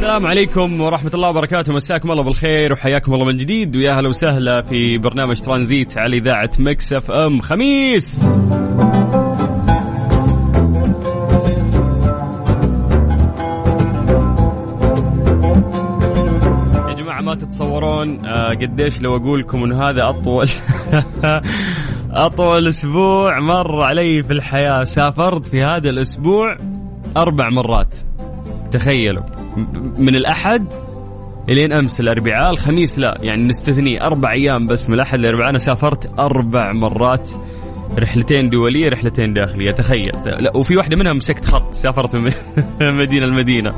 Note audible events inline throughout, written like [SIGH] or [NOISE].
السلام عليكم ورحمة الله وبركاته. مساكم الله بالخير وحياكم الله من جديد. ويا هلا وسهلا في برنامج ترانزيت على إذاعة مكس اف ام. خميس! يا جماعة ما تتصورون آه، قديش لو أقول لكم إنه هذا أطول [LAUGHS] أطول أسبوع مر علي في الحياة. سافرت في هذا الأسبوع أربع مرات. تخيلوا. من الأحد إلين أمس الأربعاء الخميس لا يعني نستثني أربع أيام بس من الأحد للأربعاء. أنا سافرت أربع مرات رحلتين دولية رحلتين داخلية تخيل. لا وفي واحدة منها مسكت خط سافرت من [LAUGHS] مدينة لمدينة.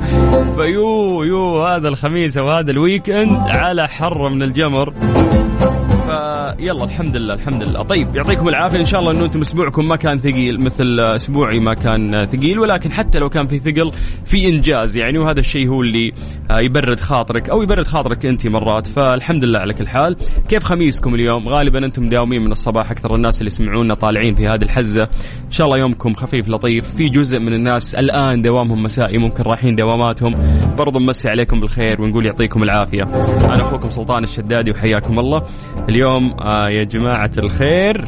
فيو يو هذا الخميس أو هذا ال weekend على حر من الجمر. فيلا الحمد لله الحمد لله. طيب يعطيكم العافية. إن شاء الله إنه أنتم أسبوعكم ما كان ثقيل مثل أسبوعي ما كان ثقيل ولكن حتى لو كان في ثقل في إنجاز يعني وهذا الشيء هو اللي آه، يبرد خاطرك أو يبرد خاطرك أنت مرات. فالحمد لله على كل حال. كيف خميسكم اليوم؟ غالبا أنتم مداومين من الصباح أكثر الناس اللي يسمعونا طالعين في هذه الحزة. إن شاء الله يومكم خفيف لطيف. في جزء من الناس الآن دوامهم مسائي ممكن رايحين دواماتهم. برضو نمسي عليكم بالخير ونقول يعطيكم العافية. أنا أخوكم سلطان الشدادي وحياكم الله. اليوم آه يا جماعة الخير.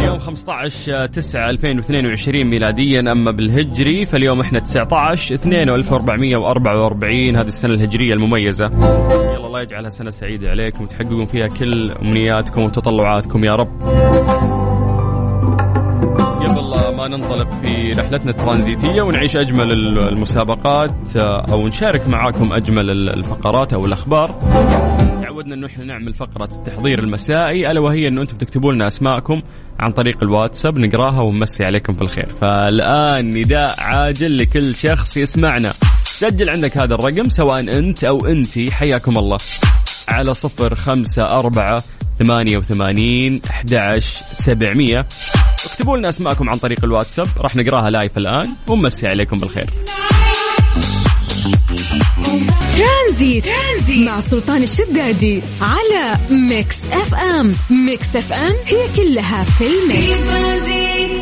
اليوم 15 9 2022 ميلاديا أما بالهجري فاليوم إحنا 19 2 1444 هذه السنة الهجرية المميزة. يلا الله يجعلها سنة سعيدة عليكم وتحققون فيها كل أمنياتكم وتطلعاتكم يا رب. ننطلق في رحلتنا الترانزيتية ونعيش أجمل المسابقات آه، أو نشارك معاكم أجمل الفقرات أو الأخبار. تعودنا إنه إحنا نعمل فقرة التحضير المسائي ألا وهي إنه أنتم تكتبوا لنا أسماءكم عن طريق الواتساب نقراها ونمسي عليكم بالخير فالآن نداء عاجل لكل شخص يسمعنا. سجل عندك هذا الرقم سواء أنت أو انتي حياكم الله. على صفر خمسة أربعة ثمانية وثمانين أحد سبعمية. اكتبوا لنا أسماءكم عن طريق الواتساب راح نقراها لايف الآن ونمسي عليكم بالخير. ترانزيت, ترانزيت مع سلطان الشدادي على ميكس أف أم. ميكس أف أم هي كلها في في ال mix. ترانزيت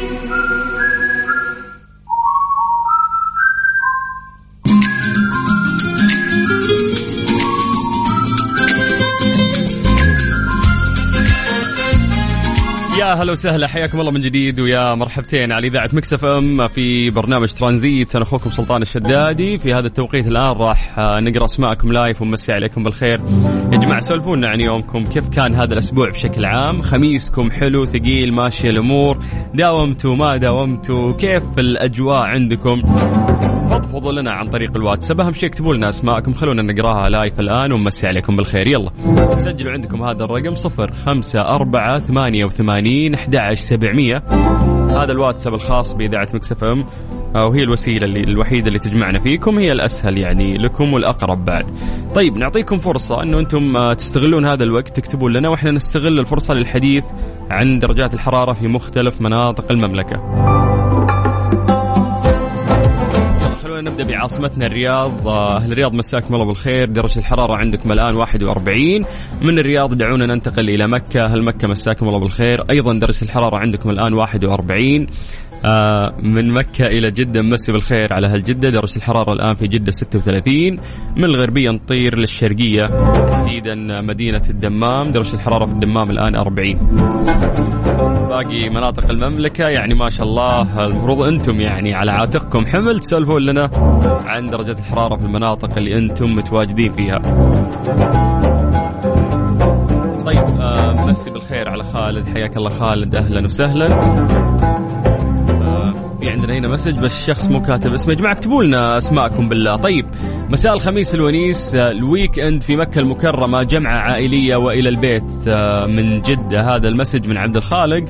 يا هلا وسهلا حياكم الله من جديد ويا مرحبتين على إذاعة مكس اف ام في برنامج ترانزيت. أنا أخوكم سلطان الشدادي. في هذا التوقيت الآن راح نقرأ أسماءكم live ونمسي عليكم بالخير. يا جماعة سولفونا عن يومكم كيف كان هذا الأسبوع بشكل عام؟ خميسكم حلو ثقيل ماشيه الأمور. داومتوا ما داومتوا كيف الأجواء عندكم؟ فضفضوا لنا عن طريق الواتساب. أهم شيء اكتبوا لنا أسماءكم خلونا نقراها live الآن ونمسي عليكم بالخير. يلا. سجلوا عندكم هذا الرقم صفر خمسة أربعة ثمانية وثمانين أحد سبعمية. هذا الواتساب الخاص بإذاعة مكس أف أم وهي الوسيلة اللي الوحيدة اللي تجمعنا فيكم هي الأسهل يعني لكم والأقرب بعد. طيب نعطيكم فرصة أنه أنتم آه، تستغلون هذا الوقت تكتبون لنا وإحنا نستغل الفرصة للحديث عن درجات الحرارة في مختلف مناطق المملكة. نبدأ بعاصمتنا الرياض. آه، أهل الرياض مساكم الله بالخير. درجة الحرارة عندكم الآن 41 من الرياض دعونا ننتقل إلى مكة. أهل مكة مساكم الله بالخير. أيضا درجة الحرارة عندكم الآن 41 آه، من مكة إلى جدة مسي بالخير على أهل جدة درجة الحرارة الآن في جدة 36 من الغربية نطير للشرقية تحديدا مدينة الدمام. درجة الحرارة في الدمام الآن 40 باقي مناطق المملكة يعني ما شاء الله المفروض أنتم يعني على عاتقكم. حمل تسولفون لنا عن درجة الحرارة في المناطق اللي أنتم متواجدين فيها. طيب آه مسي بالخير على خالد. حياك الله خالد. أهلا وسهلا. في عندنا هنا message بس الشخص مو كاتب اسمه. يا جماعة اكتبوا لنا أسماءكم بالله. طيب مساء الخميس الونيس آه، ال weekend في مكة المكرمة جمعة عائلية وإلى البيت آه، من جدة. هذا ال message من عبد الخالق.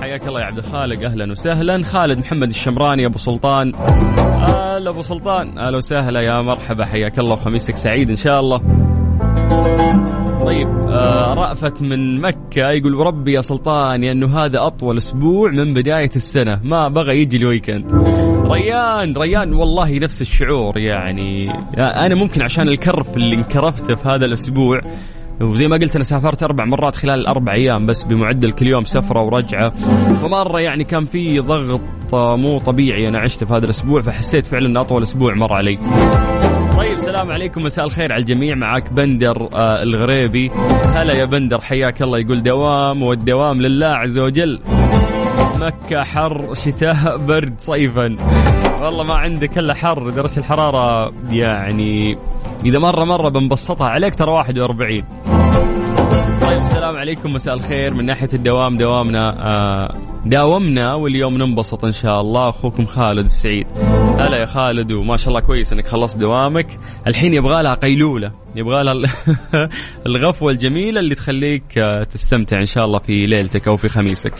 حياك الله يا عبد الخالق. أهلا وسهلا. خالد محمد الشمراني أبو سلطان. هلا أبو سلطان. أهلا وسهلا يا مرحبا. حياك الله وخميسك سعيد إن شاء الله. طيب آه رأفت من مكة يقول وربي يا سلطان لأنه هذا أطول أسبوع من بداية السنة. ما بغى يجي ال weekend. ريان ريان والله نفس الشعور يعني. أنا ممكن عشان الكرف اللي انكرفته في هذا الأسبوع وزي ما قلت أنا سافرت أربع مرات خلال الاربع أيام بس بمعدل كل يوم سفرة ورجعة. فمرة يعني كان في ضغط مو طبيعي أنا عشته في هذا الأسبوع فحسيت فعلا إن أطول أسبوع مر علي. طيب سلام عليكم مساء الخير على الجميع. معاك بندر آه الغريبي. هلا يا بندر حياك الله. يقول دوام والدوام لله عز وجل. مكة حر شتاء برد صيفا. والله ما عندك إلا حر درجة الحرارة يعني إذا مرة مرة بنبسطها عليك ترى 41 طيب السلام عليكم مساء الخير. من ناحية الدوام دوامنا آه داومنا واليوم ننبسط إن شاء الله. أخوكم خالد السعيد. هلا يا خالد وما شاء الله كويس أنك خلصت دوامك. الحين يبغى لها قيلولة يبغى لها [LAUGHS] الغفوة الجميلة اللي تخليك آه، تستمتع إن شاء الله في ليلتك أو في خميسك.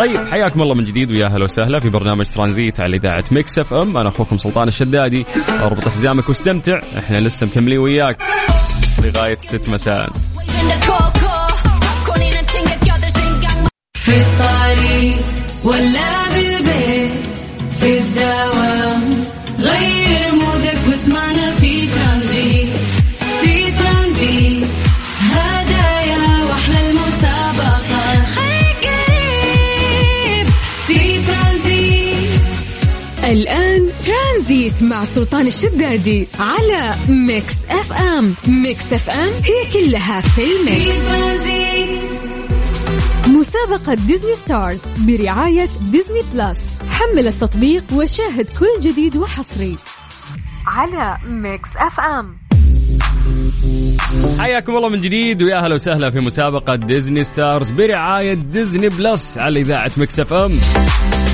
طيب حياكم الله من جديد ويا أهلا وسهلا في برنامج ترانزيت على إذاعة ميكس إف إم. أنا أخوكم سلطان الشدادي. أربط حزامك واستمتع. إحنا لسه مكملين وياك لغاية 6 مساء. في الطريق ولا بالبيت مع سلطان الشدادي على ميكس اف ام. ميكس اف ام هي كلها في ال mix. مسابقة ديزني ستارز برعاية ديزني بلس. حمل التطبيق وشاهد كل جديد وحصري على ميكس اف ام. حياكم الله من جديد ويا أهلا وسهلا في مسابقة ديزني ستارز برعاية ديزني بلس على إذاعة مكس إف إم.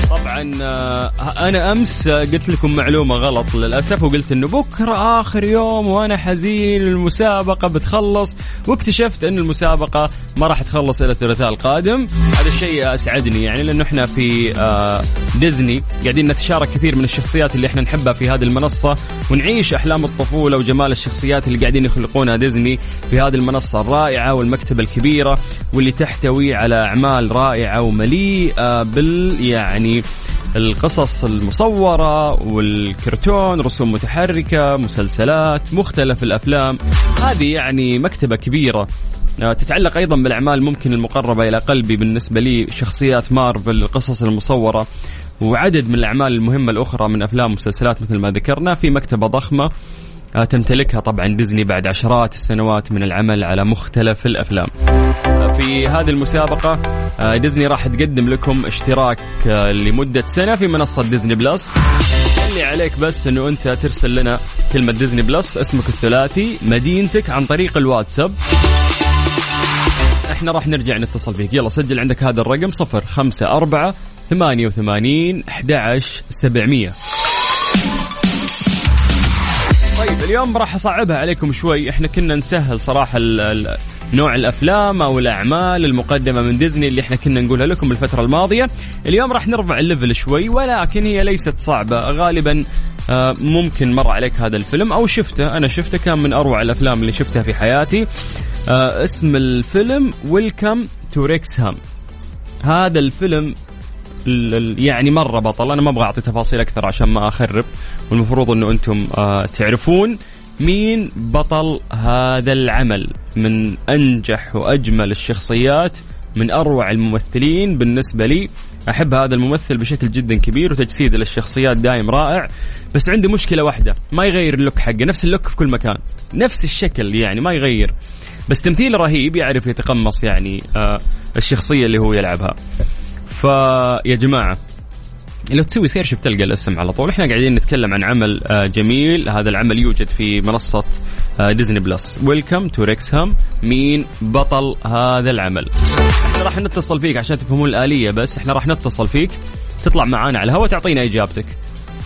طبعا آه، أنا أمس آه، قلت لكم معلومة غلط للأسف وقلت إنه بكرة آخر يوم وأنا حزين المسابقة بتخلص واكتشفت إن المسابقة ما راح تخلص إلى الثلاثاء القادم. هذا الشيء أسعدني يعني لأنه إحنا في آه، ديزني قاعدين نتشارك كثير من الشخصيات اللي إحنا نحبها في هذه المنصة ونعيش أحلام الطفولة وجمال الشخصيات اللي قاعدين يخلقونها ديزني في هذه المنصة الرائعة والمكتبة الكبيرة واللي تحتوي على أعمال رائعة ومليئة بال يعني القصص المصورة والكرتون رسوم متحركة مسلسلات مختلف الأفلام. هذه يعني مكتبة كبيرة. آه، تتعلق أيضا بالأعمال ممكن المقربة إلى قلبي بالنسبة لي شخصيات مارفل القصص المصورة وعدد من الأعمال المهمة الأخرى من أفلام ومسلسلات مثل ما ذكرنا في مكتبة ضخمة. تمتلكها طبعا ديزني بعد عشرات السنوات من العمل على مختلف الأفلام. آه، في هذه المسابقة آه، ديزني راح تقدم لكم اشتراك آه، لمدة سنة في منصة ديزني بلس. اللي عليك بس إنه أنت ترسل لنا كلمة ديزني بلس اسمك الثلاثي مدينتك عن طريق الواتساب إحنا راح نرجع نتصل فيك يلا سجل عندك هذا الرقم صفر خمسة أربعة ثمانية وثمانين أحد عشر سبعمية طيب اليوم راح أصعبها عليكم شوي. إحنا كنا نسهل صراحة ال ال نوع الأفلام أو الأعمال المقدمة من ديزني اللي إحنا كنا نقولها لكم الفترة الماضية. اليوم راح نرفع ال level شوي ولكن هي ليست صعبة. غالبا آه، ممكن مر عليك هذا الفيلم أو شفته. أنا شفته كان من أروع الأفلام اللي شفتها في حياتي. آه، اسم الفيلم Welcome to Wrexham هذا الفيلم ال- ال- يعني مرة بطل. أنا ما أبغى أعطي تفاصيل أكثر عشان ما أخرب. والمفروض إنه أنتم آه تعرفون مين بطل هذا العمل. من أنجح وأجمل الشخصيات من أروع الممثلين. بالنسبة لي أحب هذا الممثل بشكل جدا كبير وتجسيده للشخصيات دايم رائع. بس عندي مشكلة واحدة. ما يغير ال look حقه. نفس ال look في كل مكان. نفس الشكل يعني ما يغير. بس تمثيل رهيب يعرف يتقمص يعني آه الشخصية اللي هو يلعبها. فيا جماعة لو تسوي search بتلقى الاسم على طول. إحنا قاعدين نتكلم عن عمل آه، جميل. هذا العمل يوجد في منصة آه، Disney Plus Welcome to Wrexham مين بطل هذا العمل؟ إحنا راح نتصل فيك عشان تفهمون الآلية بس إحنا راح نتصل فيك. تطلع معانا على الهواء تعطينا إجابتك.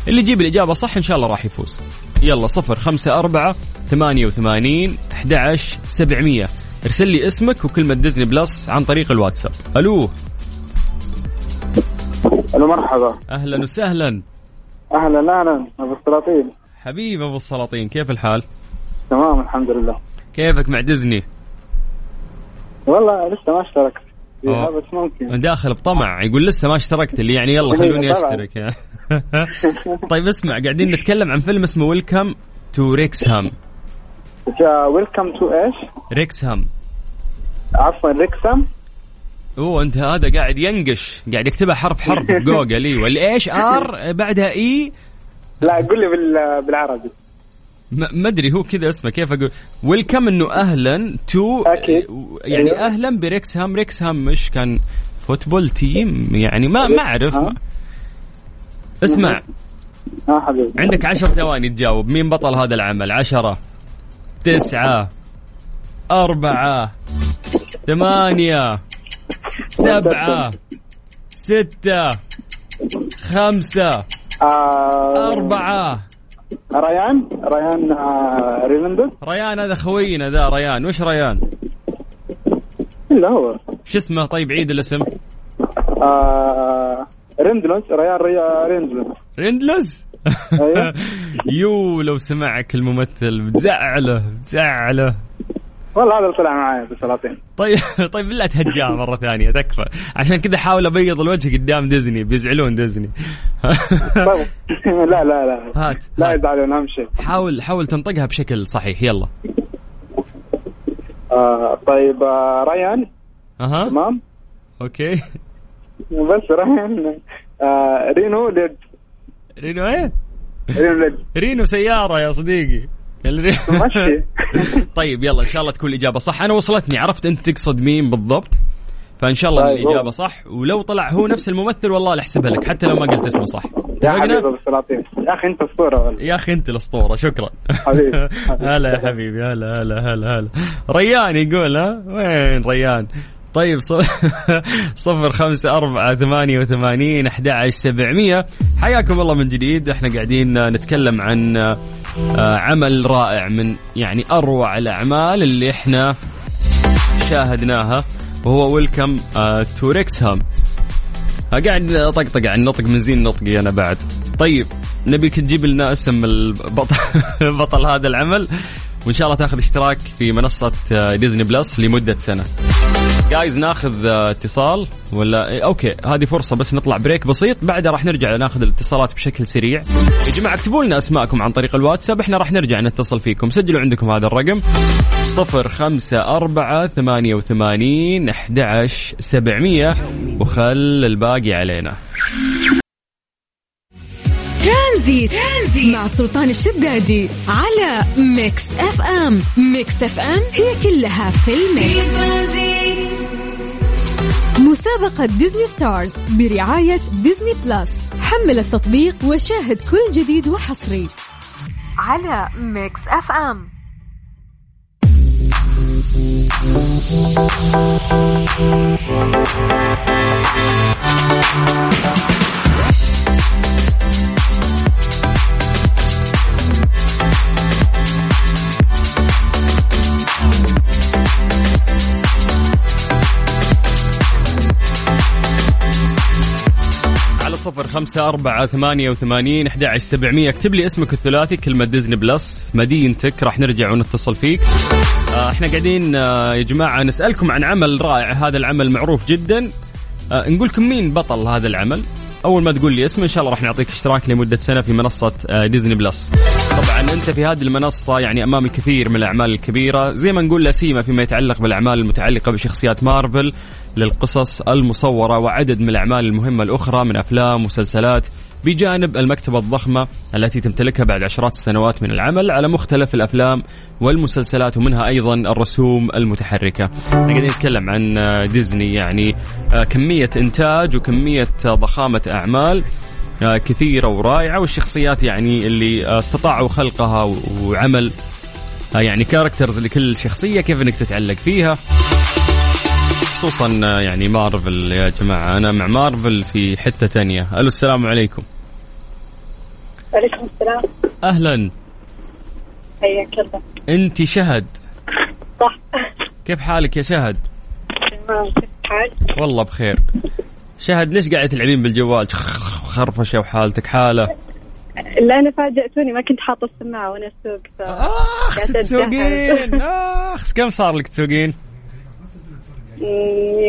اللي يجيب الإجابة صح إن شاء الله راح يفوز. يلا صفر خمسة أربعة ثمانية وثمانين أحد سبعمية. ارسل لي اسمك وكلمة Disney Plus عن طريق الواتساب. ألو؟ ألو مرحبا. أهلا وسهلا. أهلا أهلا. أبو السلاطين. حبيب أبو السلاطين كيف الحال؟ تمام الحمد لله. كيفك مع ديزني؟ والله لسه ما اشتركت. بس ممكن؟ داخل بطمع يقول لسه ما اشتركت اللي يعني يلا خلوني أشترك. [LAUGHS] طيب اسمع قاعدين نتكلم عن فيلم اسمه Welcome to Wrexham. Welcome to إيش؟ Wrexham. عفوا Wrexham أوه أنت هذا قاعد ينقش. قاعد يكتبها حرف حرف [LAUGHS] جوجل إيوه. الإيش؟ R بعدها E؟ لا قول لي بال... بالعربي. ما أدري هو كذا اسمه. كيف أقول؟ welcome إنه أهلا to أكيد. يعني أيوه. أهلا ب Wrexham. Wrexham مش كان football team؟ يعني ما ما أعرف؟ اسمع. آه حبيبي. عندك عشر ثواني تجاوب. مين بطل هذا العمل؟ عشرة تسعة أربعة ثمانية. سبعة ستة خمسة آه أربعة. ريان؟ ريان آه ريان هذا خوينا ذا ريان. وش ريان؟ إلا هو. شو اسمه؟ طيب عيد الاسم. آه ريندلونس ريان ريا ريندلونس ريندلز أيوه. [LAUGHS] يو لو سمعك الممثل بتزعله بتزعله والله هذا اللي طلع معايا بالسلاطين طيب [LAUGHS] طيب لا تهجاه مرة ثانية تكفى. عشان كذا حاول أبيض الوجه قدام ديزني بيزعلون ديزني. طيب. [LAUGHS] لا لا لا. هات لا. يزعلون أهم شيء. حاول حاول تنطقها بشكل صحيح يلا. آه طيب آه ريان؟ أها. تمام؟ okay. بس ريان آه رينو ليد. رينو إيه؟ رينو ليد. رينو سيارة يا صديقي. [LAUGHS] طيب يلا إن شاء الله تكون الإجابة صح. أنا وصلتني عرفت أنت تقصد مين بالضبط؟ فإن شاء الله طيب، الإجابة. صح. ولو طلع هو نفس الممثل والله أحسبها لك حتى لو ما قلت اسمه صح. يا حبيبي اتفقنا يا أخي أنت أسطورة والله. يا أخي أنت الأسطورة شكرا. [LAUGHS] حبيبي. هلا يا حبيبي هلا هلا هلا هلا. ريان يقول ها؟ وين ريان؟ طيب [LAUGHS] صفر خمسة أربعة ثمانية وثمانين أحد عشر سبعمية. حياكم الله من جديد. إحنا قاعدين نتكلم عن عمل رائع من يعني أروع الأعمال اللي إحنا شاهدناها وهو Welcome to Wrexham قاعد أطقطق عن نطق من زين نطقي أنا بعد. طيب نبيك تجيب لنا اسم البطل [LAUGHS] بطل هذا العمل. وإن شاء الله تاخذ اشتراك في منصة آه، Disney Plus لمدة سنة. guys ناخذ آه، اتصال ولا؟ إيه، okay هذه فرصة بس نطلع break بسيط. بعدها راح نرجع ناخذ الاتصالات بشكل سريع. يا جماعة اكتبوا لنا أسماءكم عن طريق الواتساب. إحنا راح نرجع نتصل فيكم. سجلوا عندكم هذا الرقم صفر خمسة أربعة ثمانية وثمانين أحد عشر سبعمية. وخل الباقي علينا. Tranzit. Tranzit. مع سلطان الشدادي على Mix FM. Mix FM هي كلها في ال mix. مسابقة Disney Stars برعاية Disney Plus. حمل التطبيق وشاهد كل جديد وحصري على Mix FM. صفر خمسة أربعة ثمانية وثمانين أحد عشر سبعمية. اكتب لي اسمك الثلاثي كلمة Disney Plus مدينتك راح نرجع ونتصل فيك. آه إحنا قاعدين آه يا جماعة نسألكم عن عمل رائع. هذا العمل معروف جدا. آه نقول لكم مين بطل هذا العمل؟ أول ما تقول لي اسم إن شاء الله راح نعطيك اشتراك لمدة سنة في منصة آه، Disney Plus طبعا أنت في هذه المنصة يعني امام الكثير من الأعمال الكبيرة. زي ما نقول لسيما فيما يتعلق بالأعمال المتعلقة بشخصيات مارفل للقصص المصورة وعدد من الأعمال المهمة الأخرى من أفلام ومسلسلات بجانب المكتبة الضخمة التي تمتلكها بعد عشرات السنوات من العمل على مختلف الأفلام والمسلسلات ومنها أيضا الرسوم المتحركة. إحنا قاعدين نتكلم عن ديزني يعني آه، كمية إنتاج وكمية ضخامة أعمال آه، كثيرة ورائعة والشخصيات يعني اللي استطاعوا خلقها وعمل آه، يعني كاركترز لكل شخصية كيف إنك تتعلق فيها؟ خصوصا آه، يعني مارفل يا جماعة. أنا مع مارفل في حتة تانية. ألو السلام عليكم. وعليكم السلام. أهلا. حياك الله. أنت شهد. صح. كيف حالك يا شهد؟ تمام كيف الحال؟ والله بخير. شهد ليش قاعد تلعبين بالجوال؟ خرفشة وحالتك حالة. لا أنا فاجأتوني ما كنت حاطة السماعة وأنا اسوق ف آخ تسوقين آخ كم صار لك تسوقين؟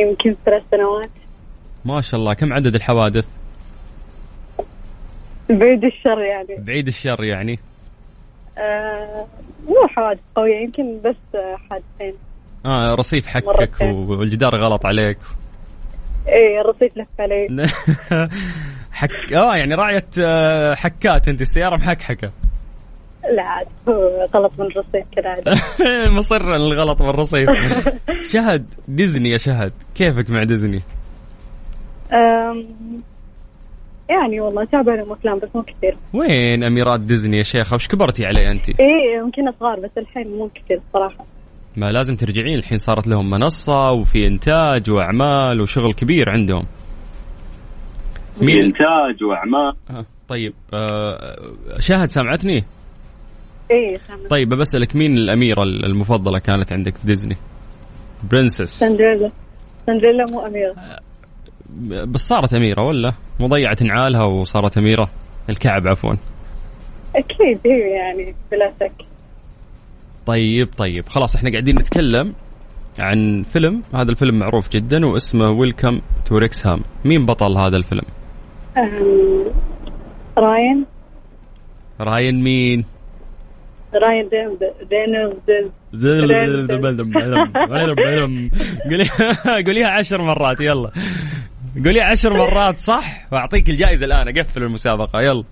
يمكن ثلاث سنوات. ما شاء الله. كم عدد الحوادث؟ بعيد الشر يعني. بعيد الشر يعني. آه مو حوادث قوية يمكن بس حادثين. آه رصيف حكك مرتين. والجدار غلط عليك. إيه الرصيف لف علي [LAUGHS] حك آه يعني راعية آه، حكات أنت السيارة محكحكة. لا عاد هو غلط من الرصيف كذا. [LAUGHS] مصر الغلط بالرصيف [LAUGHS] شهد ديزني يا شهد. كيفك مع ديزني؟ أم، يعني والله تعبانة أفلام بس مو كثير. وين أميرات ديزني يا شيخة؟ وش كبرتي عليه انت؟ إيه يمكن صغار بس الحين مو كثير صراحة. ما لازم ترجعين الحين صارت لهم منصة وفي إنتاج وأعمال وشغل كبير عندهم. مين إنتاج وأعمال. آه، طيب آه، شاهد سامعتني؟ إيه سامع طيب بسألك مين الأميرة المفضلة كانت عندك في ديزني؟ برنسس سندريلا سندريلا مو أميرة. بس صارت أميرة ولا؟ مو ضيعت نعالها وصارت أميرة؟ الكعب عفوا. أكيد هي يعني بلا شك. طيب طيب. خلاص إحنا قاعدين نتكلم عن فيلم. هذا الفيلم معروف جدا واسمه ويلكم تو ريكسهام مين بطل هذا الفيلم؟ راين. راين مين؟ راين قوليها [LAUGHS] قوليها عشر مرات يلا. قوليها عشر مرات صح؟ وأعطيك الجائزة الآن أقفل المسابقة يلا.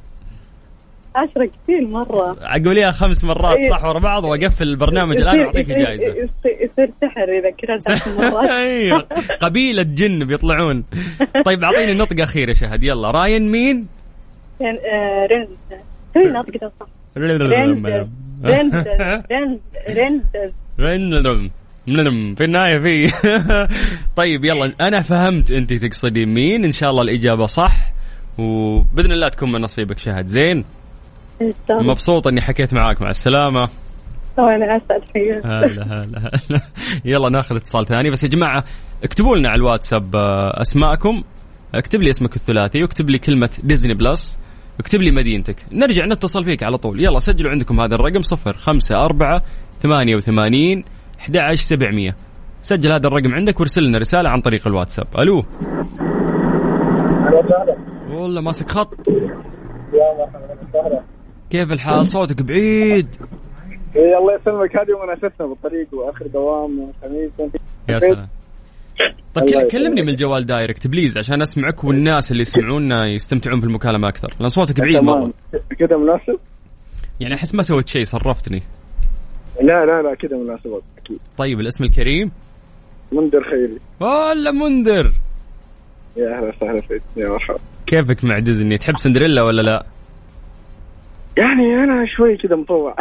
عشرة كثير مرة. قوليها خمس مرات صح ورا بعض وأقفل البرنامج الآن واعطيك الجائزة. يصير- يصير سحر إذا كررت عشر [LAUGHS] مرات. أيوه. قبيلة جن بيطلعون. [LAUGHS] طيب أعطيني نطق أخير يا شهد يلا. راين مين؟ رين- آه، رينولدز سوي ناطقة صح رينولدز رندم نلم في النهاية في. [LAUGHS] طيب يلا أنا فهمت أنت تقصدين مين. إن شاء الله الإجابة صح. وبإذن الله تكون من نصيبك شهد زين. مبسوط إني حكيت معاك مع السلامة. أسعد حقيقة هلا هلا هلا. [LAUGHS] يلا ناخذ اتصال ثاني. بس يا جماعة اكتبوا لنا على الواتساب آه، أسماءكم. اكتب لي اسمك الثلاثي واكتب لي كلمة Disney Plus اكتب لي مدينتك. نرجع نتصل فيك على طول. يلا سجلوا عندكم هذا الرقم صفر خمسة أربعة ثمانية وثمانين أحد عشر سبعمية. سجل هذا الرقم عندك وارسل لنا رسالة عن طريق الواتساب. ألو. والله ماسك خط. كيف الحال؟ صوتك بعيد. إيه الله يسلمك. هذه مناستنا بالطريق وآخر دوام خميس يا سلام. طيب. كلمني من الجوال direct please عشان أسمعك والناس اللي يسمعونا يستمتعون بالمكالمة أكثر لأن صوتك بعيد مرة. كذا مناسب؟ يعني أحس ما سويت شيء صرفتني. لا لا لا كذا مناسب أكيد. طيب الاسم الكريم؟ منذر خيري. ولا منذر. يا أهلا وسهلا فيك يا مرحبا. كيفك مع ديزني؟ تحب سندريلا ولا لا؟ يعني أنا شوي كذا مطوع.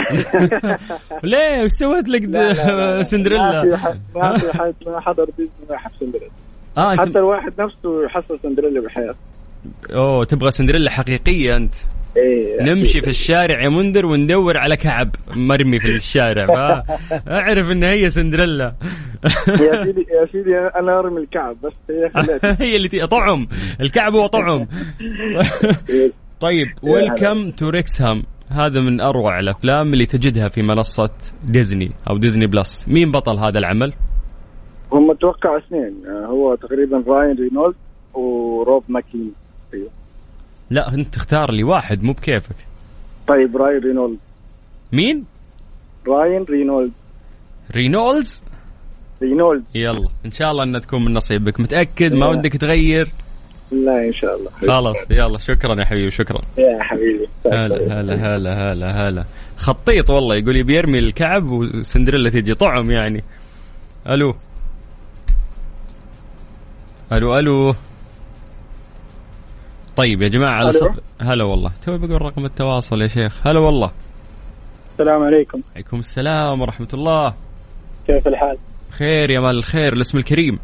[LAUGHS] ليه؟ وش سويت لك. سندريلا؟ ما في حد ما في حد ما حضر ديزني ما يحب سندريلا. أنت حتى الواحد نفسه يحصل سندريلا بالحياة. أوه تبغى سندريلا حقيقية أنت؟ إيه نمشي في الشارع يا منذر وندور على كعب. مرمي في الشارع. [LAUGHS] فاعرف إن هي سندريلا. يا سيدي يا سيدي أنا أرمي الكعب بس هي [LAUGHS] هي اللي. طعم. الكعب هو طعم. طيب Welcome to Wrexham هذا من أروع الأفلام اللي تجدها في منصة ديزني أو ديزني بلس مين بطل هذا العمل؟ هم أتوقع اثنين. هو تقريبا Ryan Reynolds و Rob McEl أيوه. لا أنت تختار لي واحد مو بكيفك. طيب راين رينولد مين؟ راين رينولد رينولدز رينولد يلا إن شاء الله إنها تكون من نصيبك. متأكد؟ ما لا. ودك تغير؟ لا إن شاء الله. خلاص يلا شكرا يا حبيبي شكرا. يا حبيبي هلا هلا هلا هلا هلا. خطيط والله يقول لي بيرمي الكعب وسندريلا تجي. طعم يعني. ألو. ألو ألو. طيب يا جماعة على. صف هلا والله. توي بقول رقم التواصل يا شيخ. هلا والله. السلام عليكم. عليكم السلام ورحمة الله. كيف الحال؟ خير يا مال الخير الاسم الكريم.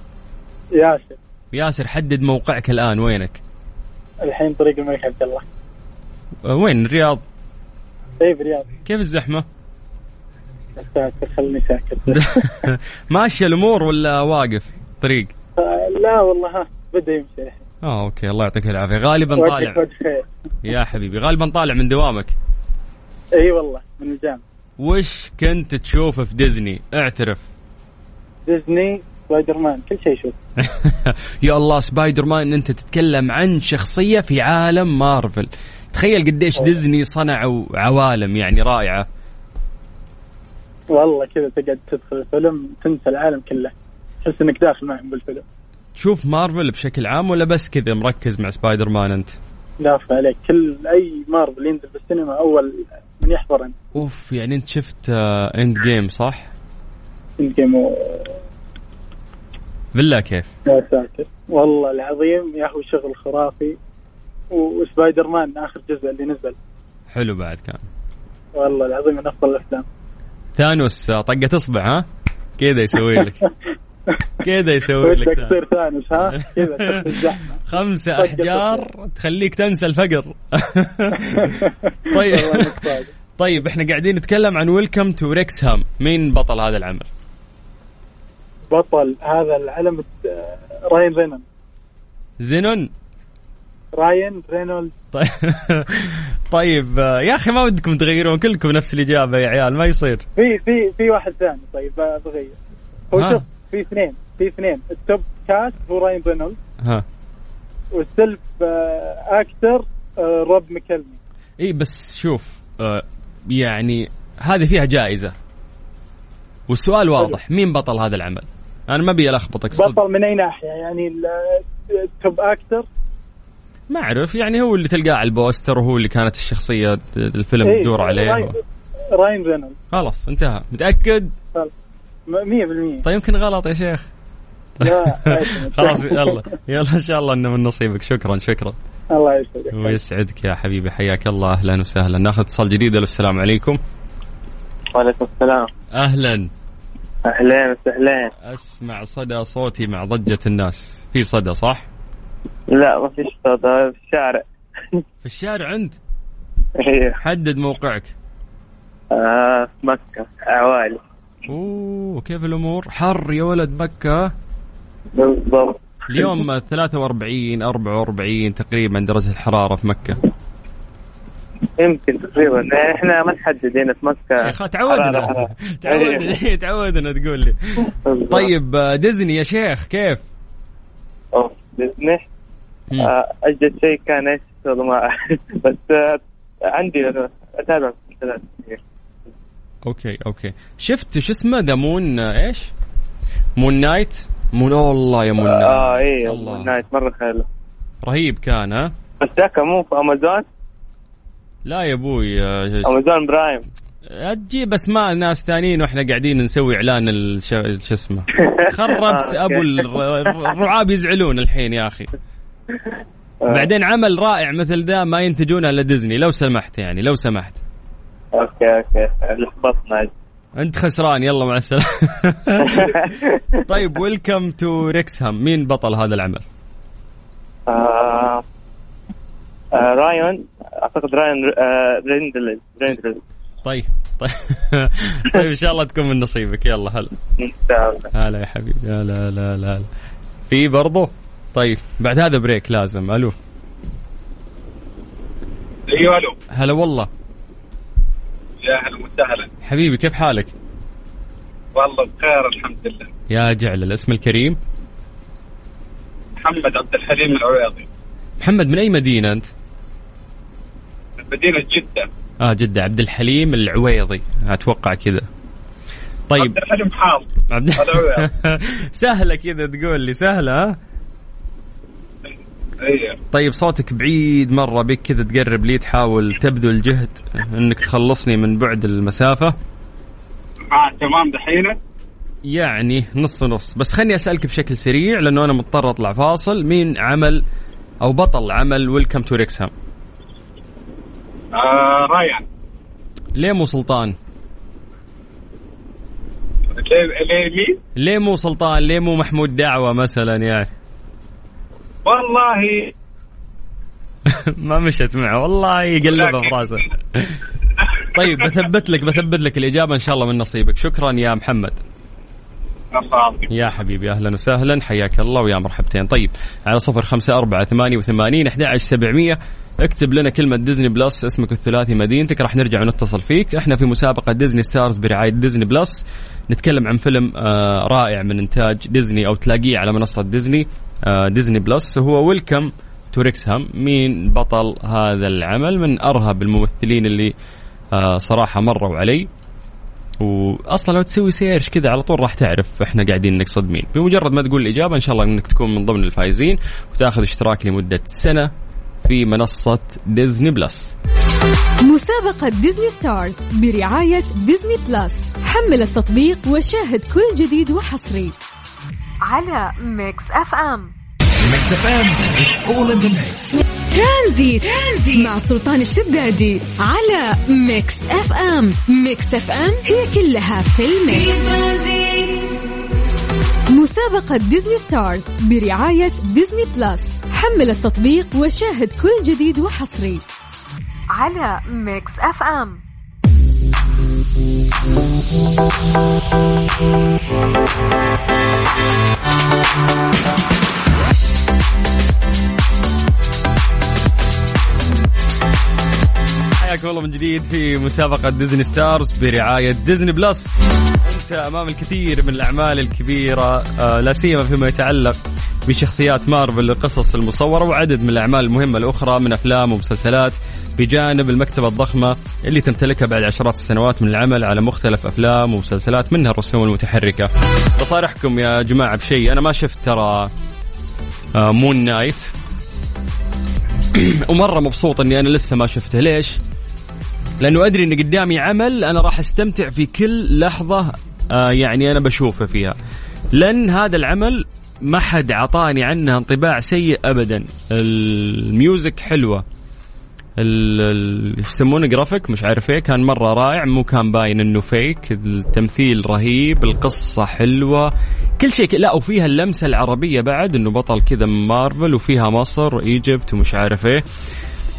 ياسر. ياسر حدد موقعك الآن وينك؟ الحين طريق الملك عبد الله. أه، وين؟ الرياض. طيب رياض كيف الزحمة؟ ساكت خلني ساكت. [LAUGHS] ماشيه الأمور ولا واقف؟ طريق. آه، لا والله ها بدأ يمشي الحين. آه أوكي الله يعطيك العافية. غالبا طالع. يا حبيبي غالبا طالع من دوامك. إي والله من الجامعة. وش كنت تشوفه في ديزني؟ اعترف. ديزني سبايدر مان كل شيء شوف. [LAUGHS] يا الله سبايدر مان أنت تتكلم عن شخصية في عالم مارفل. تخيل قديش ديزني صنعوا عوالم يعني رائعة. والله كذا تقعد تدخل الفيلم تنسى العالم كله. تحس إنك داخل معهم بالفيلم. تشوف مارفل بشكل عام ولا بس كذا مركز مع سبايدر مان انت دافع عليك. كل أي مارفل ينزل في السينما أول من يحضر أنت. أوف يعني أنت شفت آه Endgame صح؟ Endgame و- بالله كيف؟ يا ساتر. والله العظيم يا هو شغل خرافي. وسبايدر مان آخر جزء اللي نزل. حلو بعد كان. والله العظيم من أفضل الأفلام. ثانوس طقة إصبع ها؟ كذا يسوي لك. كذا يسوي لك. تصير ثانوس ها؟ كذا الزحمة. خمسة طقة أحجار تخليك تنسى الفقر. [LAUGHS] طيب. طيب إحنا قاعدين نتكلم عن ويلكم تو ريكسهام مين بطل هذا العمل؟ بطل هذا العلم آه، راين رينولد. زينون؟ Ryan Reynold. طيب. [LAUGHS] طيب آه، يا أخي ما ودكم تغيرون كلكم نفس الإجابة يا عيال ما يصير. في في في واحد ثاني طيب ب- بغير. هو. شوف في اثنين في اثنين. ال top cast هو Ryan Reynold. ها. وال self آه، actor آه، Rob McElhenney. إي بس شوف آه يعني هذه فيها جائزة. والسؤال واضح مين بطل هذا العمل؟ أنا ما أبي ألخبطك بطل من أي ناحية؟ يعني ال- ال top actor ما أعرف يعني هو اللي تلقاه على البوستر وهو اللي كانت الشخصية الفيلم إيه، تدور عليه. Ryan, Ryan Reynold خلاص انتهى. متأكد؟ م- 100% طيب يمكن غلط يا شيخ. لا [LAUGHS] خلاص يلا. يلا إن شاء الله إنه من نصيبك. شكرا شكرا. الله يسعدك. ويسعدك يا حبيبي. حياك الله أهلا وسهلا. ناخذ اتصال جديد. السلام عليكم. وعليكم السلام. أهلا. أهلين وسهلين. أسمع صدى صوتي مع ضجة الناس. في صدى صح؟ لا ما فيش هذا في الشارع. [LAUGHS] في الشارع أنت؟ أيوه حدد موقعك. آه في مكة عوالي أوه كيف الأمور؟ حر يا ولد مكة. بالضبط. اليوم 43 44 تقريبا درجة الحرارة في مكة. يمكن تقريبا يعني إحنا ما نحدد هنا في مكة يا أخي تعودنا حرارة- حرارة. تعودنا [LAUGHS] تعودنا تقول لي. طيب آه، ديزني يا شيخ كيف؟ أوف، ديزني مم. آه، أجل شيء كان إيش والله ما. [LAUGHS] بس آه، عندي أتابع مسلسلات كثير أوكي أوكي شفت شو اسمه the Moon إيش؟ Moon Knight Moon والله يا Moon Knight آه اي الله. Knight مرة حلو رهيب كان ها بس ذاك مو في أمازون لا يا أبوي Amazon Prime تجي بس مع ناس ثانيين وإحنا قاعدين نسوي إعلان الش... شو اسمه. [LAUGHS] خربت آه، أبو أوكي. الر- الرعاة يزعلون الحين يا أخي. آه. بعدين عمل رائع مثل ذا ما ينتجونه إلا ديزني لو سمحت يعني لو سمحت. أوكي أوكي. لخبطنا أنت خسران يلا مع السلامة. [LAUGHS] طيب Welcome to Wrexham مين بطل هذا العمل؟ آه، آه، رايون أعتقد رايون آه، Reynold Reynold طيب. طيب [LAUGHS] طيب إن شاء الله تكون من نصيبك. يلا هلا. هلا يا حبيبي. لا لا لا لا في برضو؟ طيب بعد هذا break لازم. ألو. أيوه ألو. هلا والله. يا أهلا وسهلا. حبيبي كيف حالك؟ والله بخير الحمد لله. يا جعل الاسم الكريم. محمد عبد الحليم العويضي. محمد من أي مدينة أنت؟ من مدينة جدة. آه جدة. عبد الحليم العويضي. أتوقع كذا. طيب. عبد الحليم حافظ عبد. [LAUGHS] سهلة كذا تقول لي. سهلة ها؟ أيوه طيب صوتك بعيد مرة بك كذا تقرب لي تحاول تبذل جهد إنك تخلصني من بعد المسافة. آه تمام دحين؟ يعني نص نص. بس خلني أسألك بشكل سريع لأنه أنا مضطر أطلع فاصل. مين عمل أو بطل عمل ويلكم تو ريكسهام آه رايان. ليه مو سلطان؟ ليه ليه مين؟ ليه مو سلطان؟ ليه مو محمود دعوة مثلا يعني؟ والله. [LAUGHS] ما مشت معه. والله يقلبها في راسه. طيب بثبت لك بثبت لك الإجابة إن شاء الله من نصيبك. شكرا يا محمد. يا حبيبي أهلا وسهلا. حياك الله ويا مرحبتين. طيب على صفر خمسة أربعة ثمانية وثمانين أحد عشر سبعمية. اكتب لنا كلمة ديزني بلس اسمك الثلاثي مدينتك راح نرجع ونتصل فيك. إحنا في مسابقة Disney Stars برعاية Disney Plus نتكلم عن فيلم آه رائع من إنتاج ديزني أو تلاقيه على منصة ديزني آه ديزني بلس هو Welcome to Wrexham مين بطل هذا العمل؟ من أرهب الممثلين اللي آه صراحة مروا علي. وأصلا لو تسوي search كذا على طول راح تعرف إحنا قاعدين نقصد مين. بمجرد ما تقول الإجابة إن شاء الله إنك تكون من ضمن الفائزين وتأخذ اشتراك لمدة سنة. في منصة ديزني بلس. مسابقة Disney Stars برعاية ديزني بلس. حمل التطبيق وشاهد كل جديد وحصري. على Mix FM. Mix FM, it's all in the mix. ترانزيت, ترانزيت. مع سلطان الشدادي على Mix FM. Mix FM هي كلها في ال mix. مسابقة Disney Stars برعاية ديزني بلس. حمل التطبيق وشاهد كل جديد وحصري على Mix FM. حياكم الله من جديد في مسابقة Disney Stars برعاية Disney Plus. أنت أمام الكثير من الأعمال الكبيرة آه، لا سيما فيما يتعلق بشخصيات مارفل القصص المصورة وعدد من الأعمال المهمة الأخرى من أفلام ومسلسلات بجانب المكتبة الضخمة اللي تمتلكها بعد عشرات السنوات من العمل على مختلف أفلام ومسلسلات منها الرسوم المتحركة بصارحكم يا جماعة بشيء أنا ما شفت ترى آه، Moon Knight [CLEARS THROAT] ومرة مبسوط إني أنا لسه ما شفته ليش؟ لأنه أدري إن قدامي عمل أنا راح أستمتع في كل لحظة آه يعني أنا بشوفه فيها. لأن هذا العمل ما حد عطاني عنه انطباع سيء ابدا. ال music حلوة. يسمونه جرافيك؟ مش عارف إيه. كان مرة رائع. مو كان باين إنه fake التمثيل رهيب. القصة حلوة. كل شيء لا وفيها اللمسة العربية بعد إنه بطل كذا من مارفل وفيها مصر و Egypt ومش عارف إيه.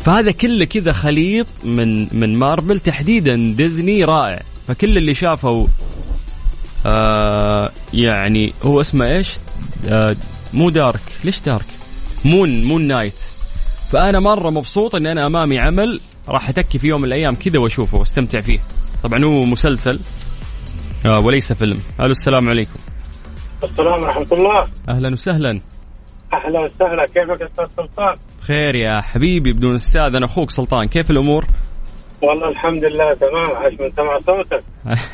فهذا كله كذا خليط من من مارفل. تحديدا ديزني رائع. فكل اللي شافوا آه يعني هو اسمه إيش؟ آه مو dark. ليش dark؟ Moon Moon Knight. فأنا مرة مبسوط إن أنا أمامي عمل راح أتكي في يوم من الأيام كذا وأشوفه وأستمتع فيه. طبعا هو مسلسل. آه وليس فيلم. ألو السلام عليكم. السلام ورحمة الله. أهلا وسهلا. أهلا وسهلا. كيفك أستاذ سلطان؟ بخير يا حبيبي بدون أستاذ أنا أخوك سلطان. كيف الأمور؟ والله الحمد لله تمام. عاش من سمع صوتك.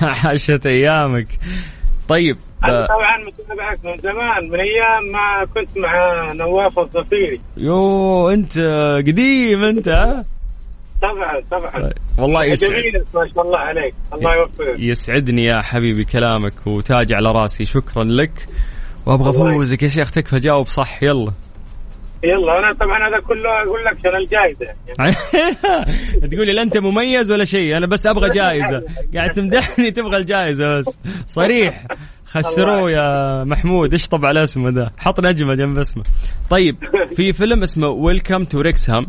[LAUGHS] عاشت أيامك. طيب أنا آه. طبعا متابعك من زمان من أيام ما كنت مع نواف الظفيري يو أنت قديم أنت ها؟ طبعا طبعا. والله يسعد. جميل ما شاء الله عليك. الله يوفقك. يسعدني يا حبيبي كلامك وتاج على راسي. شكرا لك. وأبغى افوزك يا شيخ تكفى جاوب صح يلا. يلا أنا طبعا هذا كله أقول لك عشان الجائزة [LAUGHS] تقول لي لا أنت مميز ولا شيء أنا بس أبغى جائزه قاعد تمدحني تبغى الجائزه بس. صريح. خسروه يا محمود. اشطب على اسمه ذا حط نجمة جنب اسمه. طيب في [LAUGHS] فيلم اسمه Welcome to Wrexham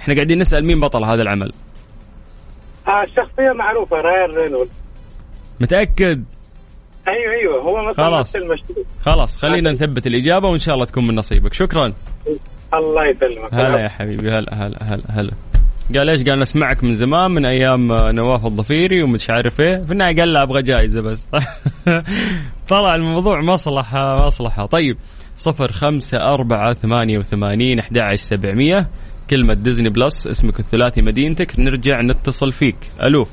إحنا قاعدين نسأل مين بطل هذا العمل؟ آه الشخصية معروفة رايان رينولد متأكد؟ أيوه أيوه هو خلاص. خلاص خلينا نثبت الإجابة وإن شاء الله تكون من نصيبك. شكرا. الله يسلمك. هلا يا حبيبي هلا هلا هلا هلا. قال إيش؟ قال نسمعك من زمان من أيام نواف الضفيري ومش عارف إيه، في النهاية قال لا أبغى جائزة بس. [LAUGHS] طلع الموضوع مصلحة مصلحة، طيب صفر خمسة أربعة ثمانية وثمانين أحد عشر سبعمية. كلمة Disney Plus اسمك الثلاثي مدينتك. نرجع نتصل فيك. ألو.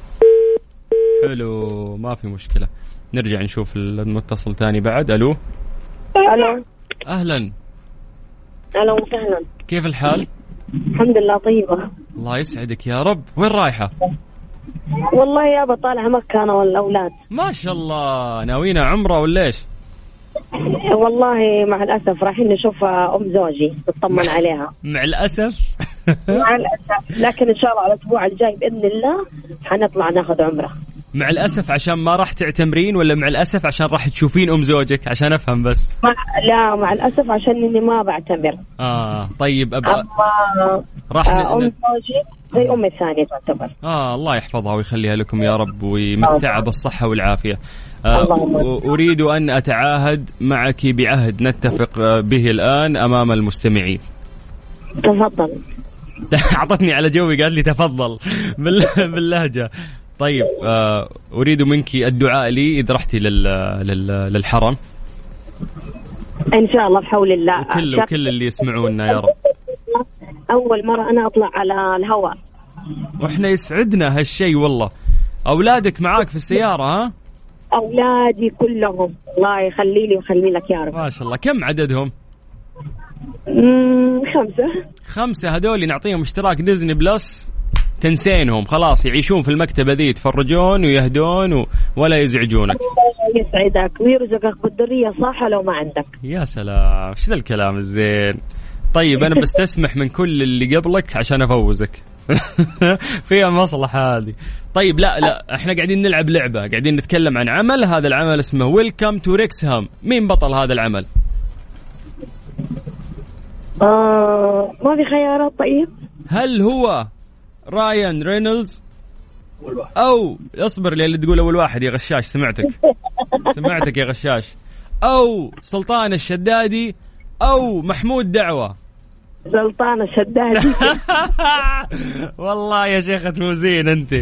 حلو ما في مشكلة. نرجع نشوف المتصل تاني بعد. ألو. ألو. أهلا. أهلا وسهلا. كيف الحال؟ الحمد لله طيبة. الله يسعدك يا رب. وين رايحة؟ والله يابا طالع مكة أنا والأولاد. ما شاء الله. ناوينا عمرة ولا إيش؟ والله مع الأسف رايحين نشوف أم زوجي نطمن عليها. مع الأسف؟ مع الأسف. لكن إن شاء الله على الأسبوع الجاي بإذن الله حنطلع ناخذ عمرة. مع الأسف عشان ما راح تعتمرين ولا مع الأسف عشان راح تشوفين أم زوجك؟ عشان أفهم بس. مع لا مع الأسف عشان إني ما بعتمر. آه طيب أبغى أما راح آه، أم. زوجي زي أمي الثانية تعتبر. آه الله يحفظها ويخليها لكم يا رب ويمتعها آه. اللهم و- أريد أن أتعاهد معك بعهد نتفق آه، به الآن أمام المستمعين. تفضل. [LAUGHS] أعطتني على جوي قالت لي تفضل. بال- [LAUGHS] باللهجة. طيب آه أريد منك الدعاء لي إذا رحتي لل... لل... للحرم. إن شاء الله بحول الله. وكل وكل اللي يسمعونا يا رب. أول مرة أنا أطلع على الهواء. وإحنا يسعدنا هالشيء والله. أولادك معاك في السيارة ها؟ أولادي كلهم. الله يخلي لي ويخلي لك يا رب. ما شاء الله. كم عددهم؟ مم، خمسة. خمسة هذول نعطيهم اشتراك Disney Plus. تنسينهم. خلاص يعيشون في المكتبه ذي يتفرجون ويهدون و... ولا يزعجونك. يسعدك. ويرزقك بالذرية. صح لو ما عندك؟ يا سلام. إيش ذا الكلام الزين؟ طيب أنا [LAUGHS] بستسمح من كل اللي قبلك عشان أفوزك. [LAUGHS] فيها مصلحة هذه. طيب لا لا إحنا قاعدين نلعب لعبة. قاعدين نتكلم عن عمل. هذا العمل اسمه Welcome to Wrexham مين بطل هذا العمل؟ آه ما في خيارات طيب؟ هل هو رايان رينولدز أو اصبر لي اللي تقول أول واحد يا غشاش سمعتك. [LAUGHS] سمعتك يا غشاش. أو سلطان الشدادي أو محمود دعوة. سلطان الشدادي. [LAUGHS] والله يا شيخة موزين أنت.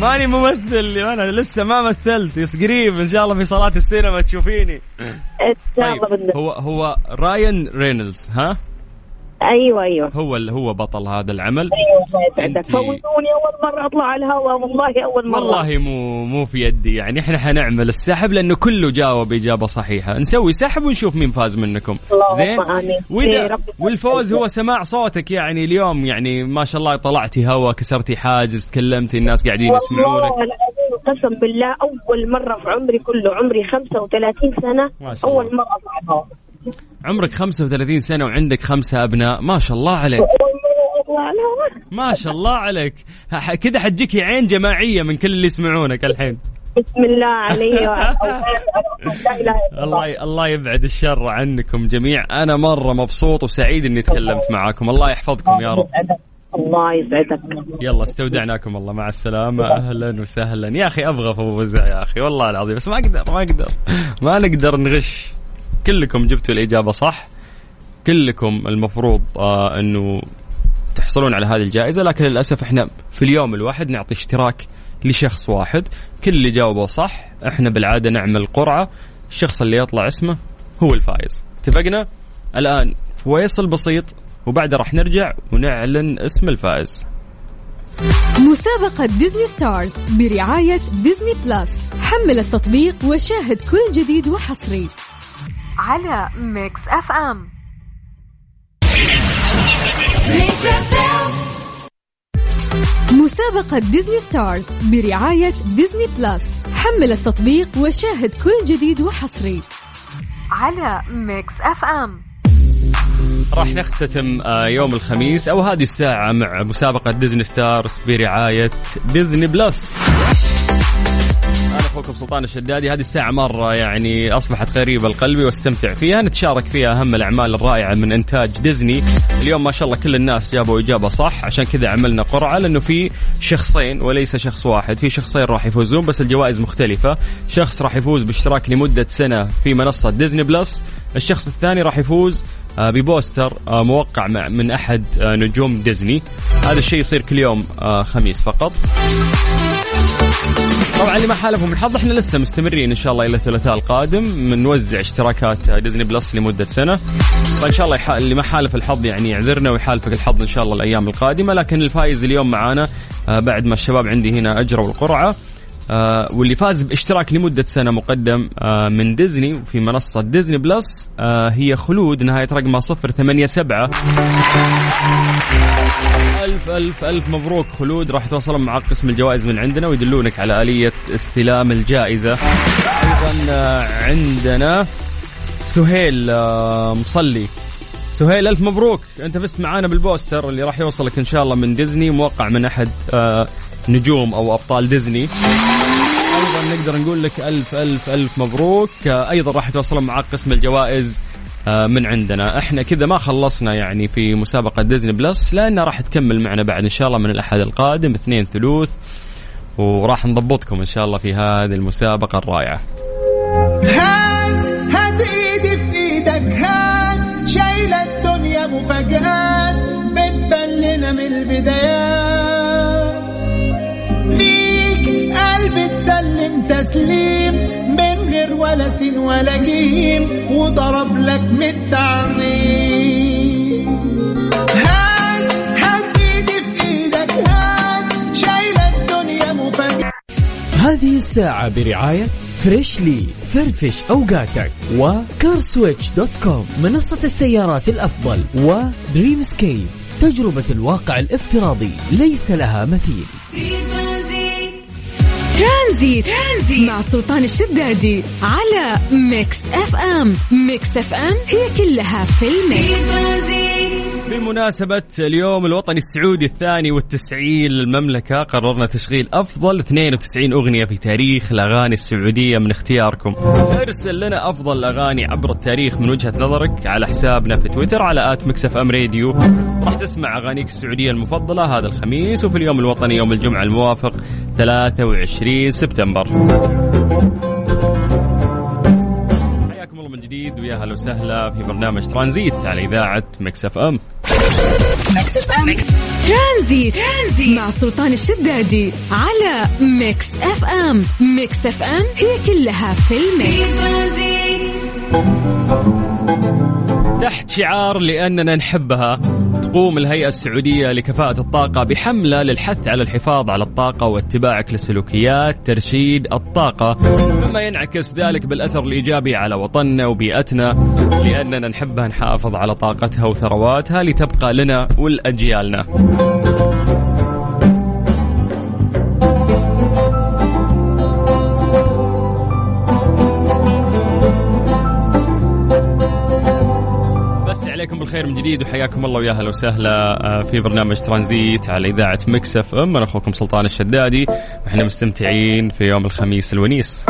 ماني ممثل أنا لسه ما مثلت. بس قريب إن شاء الله في صالات السينما تشوفيني. إن شاء الله طيب هو هو رايان رينولدز ها؟ أيوه أيوه. هو هو بطل هذا العمل. أيوه أنت- فوزوني أول مرة أطلع على الهواء. والله أول مرة. والله مو مو في يدي. يعني إحنا حنعمل السحب لأنه كله جاوب إجابة صحيحة. نسوي سحب ونشوف مين فاز منكم. زين. إيه، وإذا والفوز هو سماع صوتك. يعني اليوم يعني ما شاء الله طلعتي هوا كسرتي حاجز تكلمتي الناس قاعدين يسمعونك. قسم بالله أول مرة في عمري كله عمري 35 سنة ما شاء الله. اول مرة أطلع عمرك 35 سنة وعندك خمسة أبناء. ما شاء الله عليك. ما شاء الله عليك. كذا حتجيكي عين جماعية من كل اللي يسمعونك الحين. بسم الله علي [LAUGHS] الله الله. يبعد الشر عنكم جميع أنا مرة مبسوط وسعيد إني تكلمت معاكم. الله يحفظكم يا رب. الله يسعدك. يلا استودعناكم الله. مع السلامة. أهلا وسهلا. يا أخي أبغى أفوزها يا أخي. والله العظيم. بس ما أقدر ما أقدر. ما نقدر نغش. كلكم جبتوا الإجابة صح. كلكم المفروض آه أنه تحصلون على هذه الجائزة لكن للأسف إحنا في اليوم الواحد نعطي اشتراك لشخص واحد. كل اللي جاوبوا صح إحنا بالعادة نعمل قرعة الشخص اللي يطلع اسمه هو الفائز. اتفقنا؟ الآن فويصل بسيط وبعدها راح نرجع ونعلن اسم الفائز. مسابقة Disney Stars برعاية Disney Plus. حمل التطبيق وشاهد كل جديد وحصري. على Mix FM مسابقة Disney Stars برعاية Disney Plus. حمل التطبيق وشاهد كل جديد وحصري. على Mix FM راح نختتم آه، يوم الخميس أو هذه الساعة مع مسابقة Disney Stars برعاية Disney Plus. اخوكم سلطان الشدادي هذه الساعة مرة يعني أصبحت قريبه لقلبي واستمتع فيها. نتشارك فيها أهم الأعمال الرائعة من إنتاج ديزني. اليوم ما شاء الله كل الناس جابوا إجابة صح. عشان كذا عملنا قرعة لأنه في شخصين وليس شخص واحد. في شخصين راح يفوزون بس الجوائز مختلفة. شخص راح يفوز باشتراك لمدة سنة في منصة Disney Plus. الشخص الثاني راح يفوز آه، ب poster آه، موقع من أحد آه، نجوم ديزني. هذا الشيء يصير كل يوم خميس فقط. طبعا اللي ما حالفهم الحظ إحنا لسه مستمرين إن شاء الله إلى الثلاثاء القادم بنوزع اشتراكات Disney Plus لمدة سنة فإن شاء الله. اللي ما حالف الحظ يعني يعذرنا ويحالفك الحظ إن شاء الله الأيام القادمة لكن الفايز اليوم معانا آه، بعد ما الشباب عندي هنا أجروا القرعة آه، واللي فاز باشتراك لمدة سنة مقدم آه، من ديزني في منصة Disney Plus آه، هي خلود نهاية رقمها صفر ثمانية سبعة. ألف ألف ألف مبروك خلود راح يتواصلون مع قسم الجوائز من عندنا ويدلونك على آلية استلام الجائزة. أيضا عندنا سهيل مصلي. سهيل ألف مبروك. أنت فزت معانا بالبوستر اللي راح يوصلك إن شاء الله من ديزني موقع من أحد آه، نجوم أو أبطال ديزني. أيضا نقدر نقول لك ألف ألف ألف مبروك. آه، أيضا راح يتواصلون معك قسم الجوائز آه، من عندنا. إحنا كذا ما خلصنا يعني في مسابقة ديزني بلس لأنها راح تكمل معنا بعد إن شاء الله من الأحد القادم اثنين ثلوث. وراح نضبطكم إن شاء الله في هذه المسابقة الرائعة. تسلم تسليم من غير ولا سين ولا جيم وضرب لك من التعظيم هات هات إيدي في إيدك هات شايل الدنيا هذه الساعة برعاية Freshly فرفش أوقاتك و CarSwitch dot com منصة السيارات الأفضل و Dreamscape تجربة الواقع الافتراضي ليس لها مثيل. ترانزيت. ترانزيت مع سلطان الشدادي على Mix FM. Mix FM هي كلها في ال mix. بمناسبة اليوم الوطني السعودي الثاني والتسعين للمملكة قررنا تشغيل أفضل 92 أغنية في تاريخ الأغاني السعودية من اختياركم. ارسل لنا أفضل الأغاني عبر التاريخ من وجهة نظرك على حسابنا في تويتر على at Mix FM Radio. راح تسمع أغانيك السعودية المفضلة هذا الخميس وفي اليوم الوطني يوم الجمعة الموافق 23 سبتمبر. حياكم الله من جديد ويا هلا وسهلا في برنامج ترانزيت على إذاعة Mix FM. ترانزيت. ترانزيت. مع سلطان الشدادي على Mix FM. Mix FM هي كلها في ال mix تحت شعار لأننا نحبها تقوم الهيئة السعودية لكفاءة الطاقة بحملة للحث على الحفاظ على الطاقة واتباعك لسلوكيات ترشيد الطاقة. مما ينعكس ذلك بالأثر الإيجابي على وطننا وبيئتنا لأننا نحبها نحافظ على طاقتها وثرواتها لتبقى لنا ولأجيالنا. بالخير من جديد وحياكم الله ويا أهلا وسهلا آه، في برنامج ترانزيت على إذاعة Mix FM. أنا أخوكم سلطان الشدادي وإحنا مستمتعين في يوم الخميس الونيس.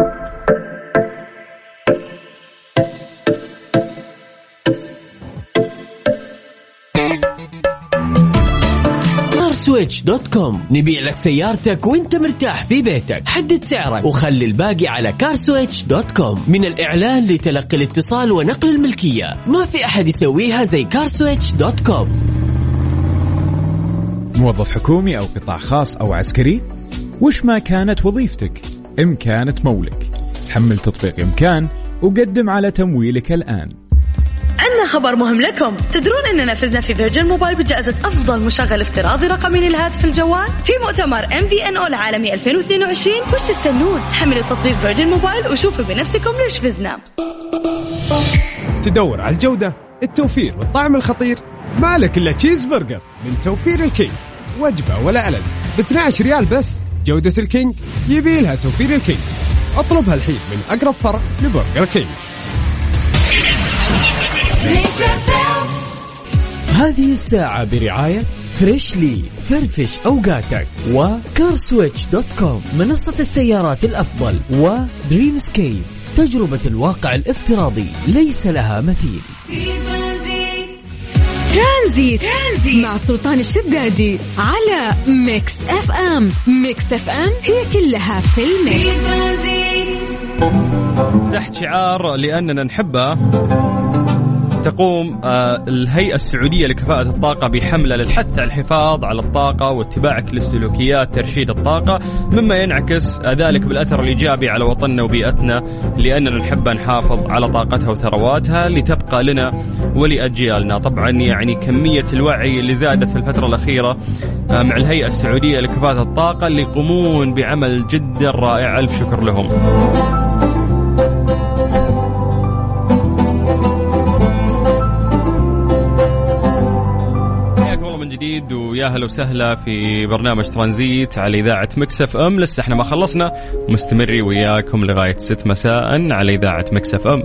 CarSwitch dot com نبيع لك سيارتك وانت مرتاح في بيتك. حدد سعرك وخلي الباقي على CarSwitch dot com من الإعلان لتلقي الاتصال ونقل الملكية. ما في أحد يسويها زي CarSwitch dot com موظف حكومي أو قطاع خاص أو عسكري وش ما كانت وظيفتك؟ إمكان تمولك حمل تطبيق إمكان وقدم على تمويلك الآن. خبر مهم لكم. تدرون إننا فزنا في Virgin Mobile بجائزة أفضل مشغل افتراضي رقمي للهاتف الجوال في مؤتمر MVNO العالمي 2022 وش تستنون؟ حملوا تطبيق Virgin Mobile وشوفوا بنفسكم ليش فزنا. تدور على الجودة التوفير والطعم الخطير. مالك إلا تشيز برجر من توفير ال King وجبة ولا ألل ب 12 ريال بس. جودة ال King يبي لها توفير ال King اطلبها الحين من أقرب فرع ل Burger King. هذه الساعة برعاية Freshly. فرفش أوقاتك. و CarSwitch dot com. منصة السيارات الأفضل. و Dream scape تجربة الواقع الافتراضي. ليس لها مثيل. ترانزيت. ترانزيت. مع سلطان الشدادي. على Mix FM. Mix FM هي كلها في ال mix. تحت شعار لأننا نحبها تقوم آه، الهيئة السعودية لكفاءة الطاقة بحملة للحث على الحفاظ على الطاقة واتباعك لسلوكيات ترشيد الطاقة مما ينعكس ذلك بالأثر الإيجابي على وطننا وبيئتنا لأننا نحب نحافظ على طاقتها وثرواتها لتبقى لنا ولأجيالنا. طبعا يعني كمية الوعي اللي زادت في الفترة الأخيرة آه، مع الهيئة السعودية لكفاءة الطاقة اللي يقومون بعمل جدا رائع. ألف شكر لهم. جديد ويا هلا وسهلا في برنامج ترانزيت على إذاعة Mix FM. لسه إحنا ما خلصنا. مستمرين وياكم لغاية 6 مساء على إذاعة Mix FM.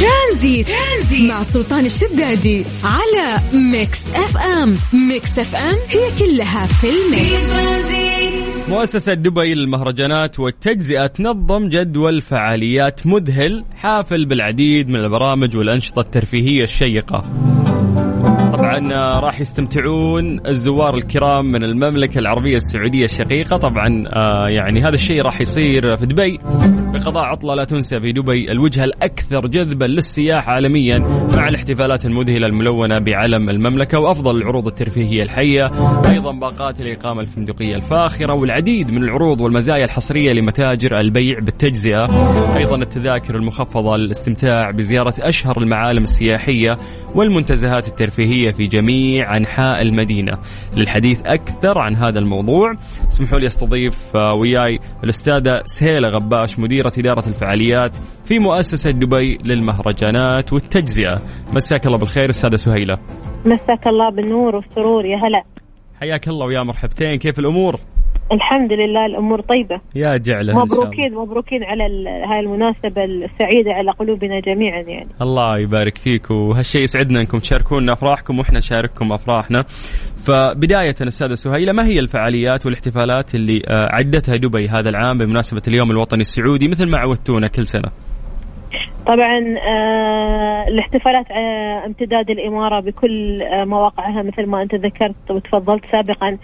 ترانزيت. ترانزيت مع سلطان الشدادي على Mix FM. Mix FM هي كلها في ال mix. مؤسسة دبي للمهرجانات والتجزئة تنظم جدول فعاليات مذهل حافل بالعديد من البرامج والأنشطة الترفيهية الشيقة. طبعا راح يستمتعون الزوار الكرام من المملكة العربية السعودية الشقيقة. طبعا آه، يعني هذا الشيء راح يصير في دبي. بقضاء عطلة لا تنسى في دبي الوجهة الأكثر جذبا للسياح عالميا مع الاحتفالات المذهلة الملونة بعلم المملكة وأفضل العروض الترفيهية الحية. أيضا باقات الإقامة الفندقية الفاخرة والعديد من العروض والمزايا الحصرية لمتاجر البيع بالتجزئة. أيضا التذاكر المخفضة للاستمتاع بزيارة أشهر المعالم السياحية والمنتزهات الترفيهية في جميع أنحاء المدينة للحديث أكثر عن هذا الموضوع. اسمحوا لي أستضيف آه، وياي الأستاذة سهيلة غباش مديرة إدارة الفعاليات في مؤسسة دبي للمهرجانات والتجزئة. مساك الله بالخير أستاذة سهيلة. مساك الله بالنور والسرور يا هلا. حياك الله ويا مرحبتين كيف الأمور؟ الحمد لله الأمور طيبة يا جعله إن شاء الله. مبروكين مبروكين على هاي المناسبة السعيدة على قلوبنا جميعا يعني الله يبارك فيك وهالشيء يسعدنا إنكم تشاركونا أفراحكم وإحنا نشارككم أفراحنا. فبداية أستاذة سهيلة ما هي الفعاليات والاحتفالات اللي آه، عدتها دبي هذا العام بمناسبة اليوم الوطني السعودي مثل ما عودتونا كل سنة؟ طبعا آه الاحتفالات على امتداد الإمارة بكل آه مواقعها مثل ما أنت ذكرت وتفضلت سابقا آه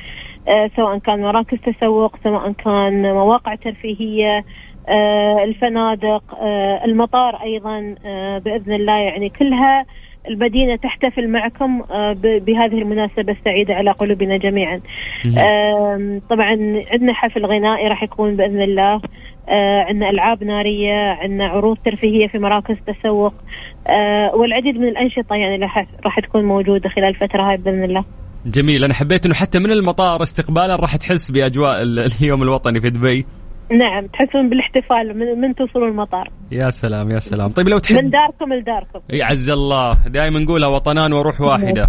سواء كان مراكز تسوق سواء كان مواقع ترفيهية آه الفنادق آه المطار أيضا آه بإذن الله. يعني كلها المدينة تحتفل معكم آه بهذه المناسبة السعيدة على قلوبنا جميعا. طبعا عندنا حفل غنائي راح يكون بإذن الله. آه، عندنا ألعاب نارية عندنا عروض ترفيهية في مراكز تسوق. آه، والعديد من الأنشطة يعني راح راح تكون موجودة خلال الفترة هاي بإذن الله. جميل أنا حبيت إنه حتى من المطار استقبالا راح تحس بأجواء ال- [LAUGHS] اليوم الوطني في دبي. نعم تحسون بالاحتفال من, من توصلوا المطار يا سلام يا سلام طيب لو من تحب داركم لداركم يعز الله دائما نقولها وطنان وروح واحدة.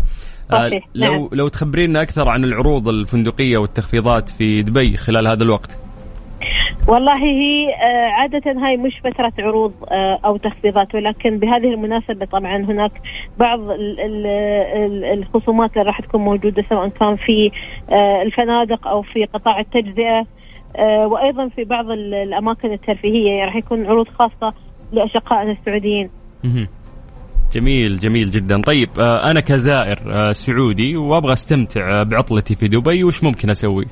آه، لو نعم. لو تخبرينا أكثر عن العروض الفندقية والتخفيضات في دبي خلال هذا الوقت. والله هي آه، عادة هاي مش فترة عروض آه، أو تخفيضات ولكن بهذه المناسبة طبعا هناك بعض ال- ال- ال- الخصومات اللي راح تكون موجودة سواء كان في آه، الفنادق أو في قطاع التجزئة وأيضا في بعض ال- الأماكن الترفيهية. يعني راح يكون عروض خاصة لأشقائنا السعوديين. جميل جميل جدا. طيب أنا كزائر سعودي وأبغى أستمتع آه، بعطلتي في دبي وش ممكن أسوي؟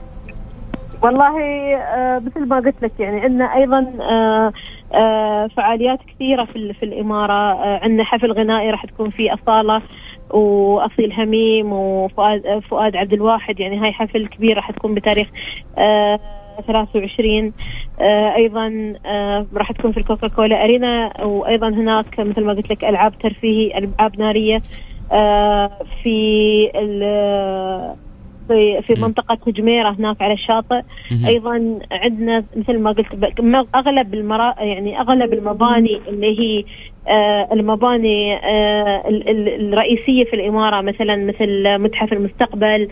والله آه، مثل ما قلت لك يعني عندنا أيضا آه، آه، فعاليات كثيرة في في الإمارة. عندنا حفل غنائي راح تكون فيه أصالة وأصيل هميم وفؤاد فؤاد عبد الواحد. يعني هاي حفل كبير راح تكون بتاريخ آه، 23 آه، أيضا راح تكون في الكوكا كولا أرينا. وأيضا هناك مثل ما قلت لك ألعاب ترفيهي ألعاب نارية. في في في منطقة جميرة هناك على الشاطئ. أيضا عندنا مثل ما قلت ب- م- أغلب المرا يعني أغلب المباني اللي هي آه المباني آه ال- ال- الرئيسية في الإمارة مثلا مثل متحف المستقبل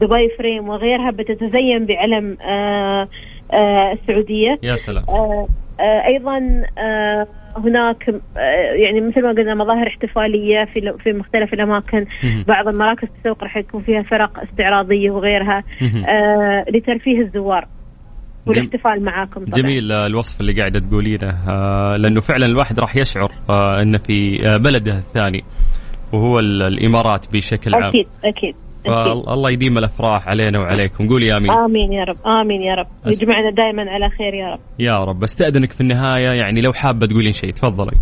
دبي فريم وغيرها بتتزين بعلم آه آه السعودية. يا سلام. آه، آه، أيضا آه، هناك آه، يعني مثل ما قلنا مظاهر احتفالية في في مختلف الأماكن. بعض المراكز التسوق راح يكون فيها فرق استعراضية وغيرها. آه، لترفيه الزوار والاحتفال معاكم طبعا. جميل آه، الوصف اللي قاعدة تقولينه لأنه فعلا الواحد راح يشعر إنه في بلده الثاني وهو ال- الإمارات بشكل عام. أكيد أكيد. فالله يديم الافراح علينا وعليكم. قولي أمين. آمين يا رب آمين يا رب. أس- يجمعنا دائما على خير يا رب. يا رب. أستأذنك في النهاية يعني لو حابة تقولين شيء تفضلي.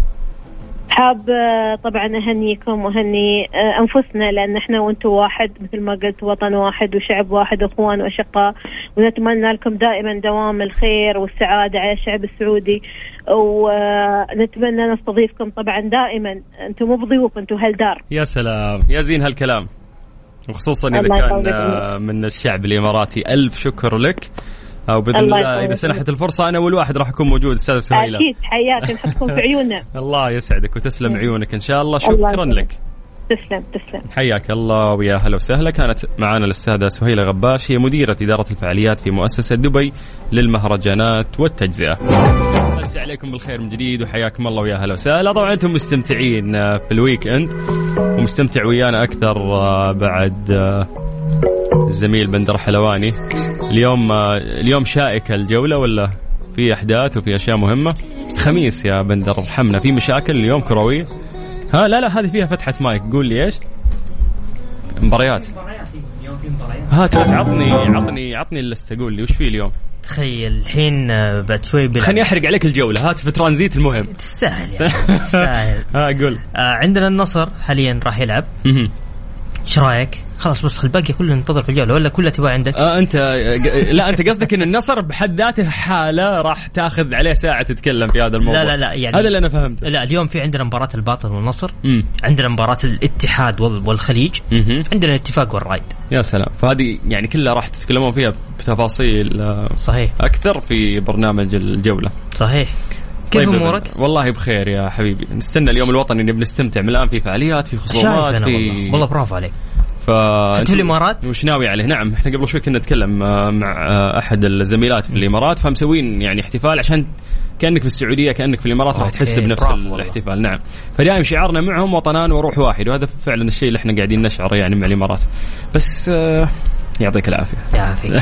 حاب آه، طبعا أهنيكم وأهني آه، أنفسنا لأن إحنا وأنتم واحد مثل ما قلت وطن واحد وشعب واحد واخوان وأشقاء. ونتمنى لكم دائما دوام الخير والسعادة على الشعب السعودي. ونتمنى نستضيفكم طبعا دائما. أنتم مو بضيوف أنتم هالدار. يا سلام. يا زين هالكلام. وخصوصا إذا الله كان آه، من الشعب الإماراتي. ألف شكر لك. أو باذن الله الله إذا سنحت. الفرصة أنا اول واحد راح اكون موجود أستاذ سهيله أكيد حياك نحطكم في عيوننا. [LAUGHS] الله يسعدك وتسلم. عيونك إن شاء الله. الله شكرا يسلمك. لك. تسلم تسلم. حياك الله ويا هلا وسهلا. كانت معنا الأستاذة سهيلة غباش هي مديرة إدارة الفعاليات في مؤسسة دبي للمهرجانات والتجزئة. مسي عليكم بالخير من جديد وحياكم الله ويا هلا وسهلا. طبعا أنتم مستمتعين آه، في ال weekend ومستمتع ويانا أكثر آه، بعد آه، الزميل بندر حلواني. اليوم آه، اليوم شائكة الجولة ولا في أحداث وفي أشياء مهمة؟ خميس يا بندر ارحمنا. في مشاكل اليوم كروية؟ ها لا لا هذه فيها فتحة مايك. قول لي إيش؟ مباريات. هات هات عطني عطني عطني اللسته قول لي وش في اليوم؟ تخيل الحين آه، بعد شوي بيلعب. خليني أحرق عليك الجولة هات في ترانزيت المهم. تستاهل يعني [LAUGHS] تستاهل. ها قول. آه عندنا النصر حاليا راح يلعب. إيش رأيك؟ خلاص بس الباقي كله ننتظر في الجولة ولا كلها تبغى عندك؟ آه أنت لا أنت قصدك إن النصر بحد ذاته حالة راح تأخذ عليه ساعة تتكلم في هذا الموضوع؟ لا لا لا يعني هذا اللي أنا فهمته. لا اليوم في عندنا مباراة الباطل والنصر مم. عندنا مباراة الاتحاد وال- والخليج مهم. عندنا الاتفاق والرايد يا سلام. فهذه يعني كلها راح تتكلمون فيها بتفاصيل آه، صحيح. أكثر في برنامج الجولة. صحيح. كيف طيب، أمورك؟ والله بخير يا حبيبي. نستنى اليوم الوطني نبي نستمتع. من الآن في فعاليات في خصومات في والله. والله برافو عليك. ف الإمارات؟ وش ناوي عليه؟ نعم إحنا قبل شوي كنا نتكلم آه، مع آه، أحد الزميلات في الإمارات فمسوين يعني احتفال عشان كأنك في السعودية كأنك في الإمارات راح تحس بنفس والله. الاحتفال نعم فدائما شعارنا معهم وطنان وروح واحد وهذا فعلا الشيء اللي إحنا قاعدين نشعره يعني مع الإمارات بس آه، يعطيك العافية يعافيك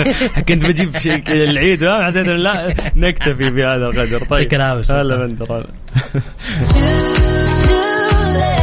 [LAUGHS] كنت بجيب شيء العيد ها حسيت لا نكتفي بهذا القدر طيب يعطيك العافية، شكراً. هلا بندر [LAUGHS]